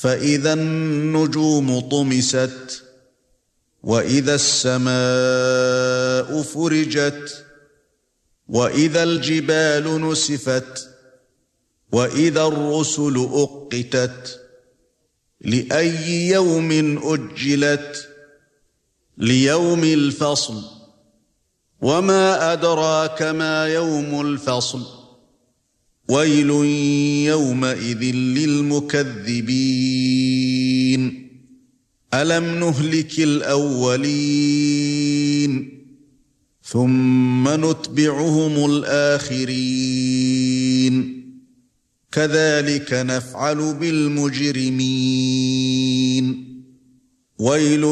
فإذا النجوم طمست وإذا السماء فرجت وإذا الجبال نسفت وإذا الرسل أقتت لأي يوم أجلت ليوم الفصل وما أدراك ما يوم الفصل ويل يومئذ للمكذبين. ألم نهلك الأولين؟ ثم نتبعهم الآخرين. كذلك نفعل بالمجرمين. ويل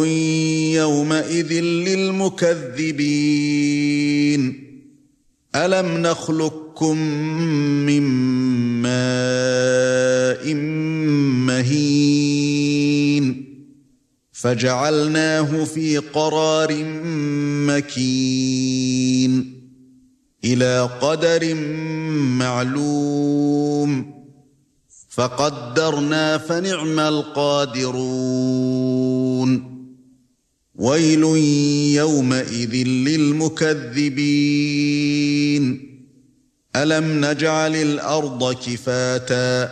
يومئذ للمكذبين. ألم نخلقكم من ماء مهين فجعلناه في قرار مكين إلى قدر معلوم فقدرنا فنعم القادرون ويل يومئذ للمكذبين. ألم نجعل الأرض كفاتا؟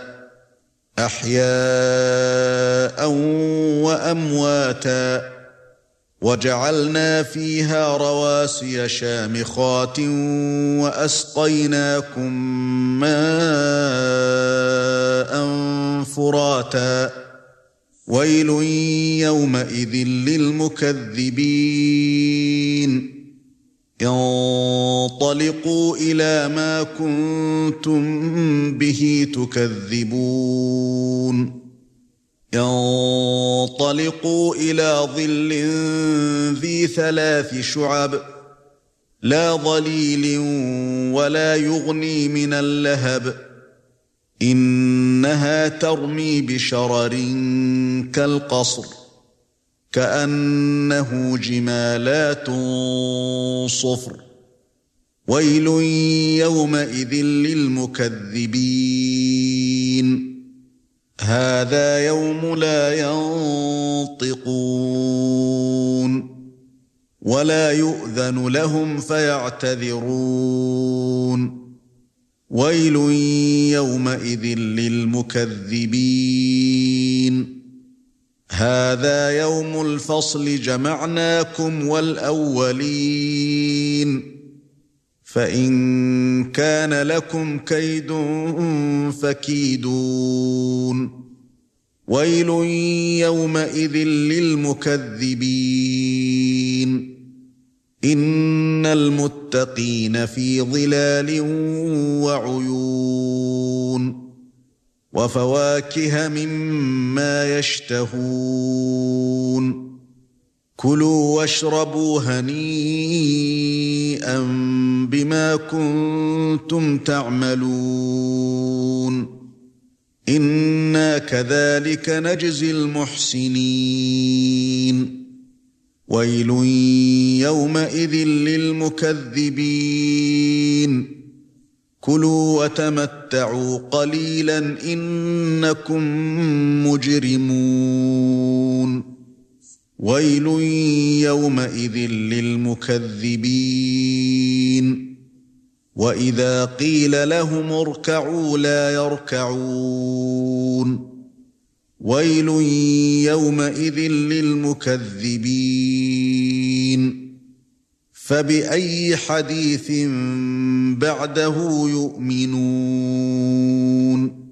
أحياء وأمواتا. وجعلنا فيها رواسي شامخات وأسقيناكم ماء فراتا. ويل يومئذ للمكذبين. انطلقوا إلى ما كنتم به تكذبون. انطلقوا إلى ظل ذي ثلاث شعب. لا ظليل ولا يغني من اللهب. إنها ترمي بشرر كالقصر كأنه جمالات صفر. ويل يومئذ للمكذبين. هذا يوم لا ينطقون ولا يؤذن لهم فيعتذرون. ويل يومئذ للمكذبين. هذا يوم الفصل جمعناكم والأولين. فإن كان لكم كيد فكيدون. ويل يومئذ للمكذبين. ان المتقين في ظلال وعيون وفواكه مما يشتهون كلوا واشربوا هنيئا بما كنتم تعملون إنا كذلك نجزي المحسنين ويل يومئذ للمكذبين. كُلُوا وَتَمَتَّعُوا قَلِيلًا إِنَّكُمْ مُجْرِمُونَ. وَيْلٌ يَوْمَئِذٍ لِلْمُكَذِّبِينَ. وَإِذَا قِيلَ لَهُمُ ارْكَعُوا لَا يَرْكَعُونَ. وَيْلٌ يَوْمَئِذٍ لِلْمُكَذِّبِينَ. فَبِأَيِّ حَدِيثٍ بَعْدَهُ يُؤْمِنُونَ؟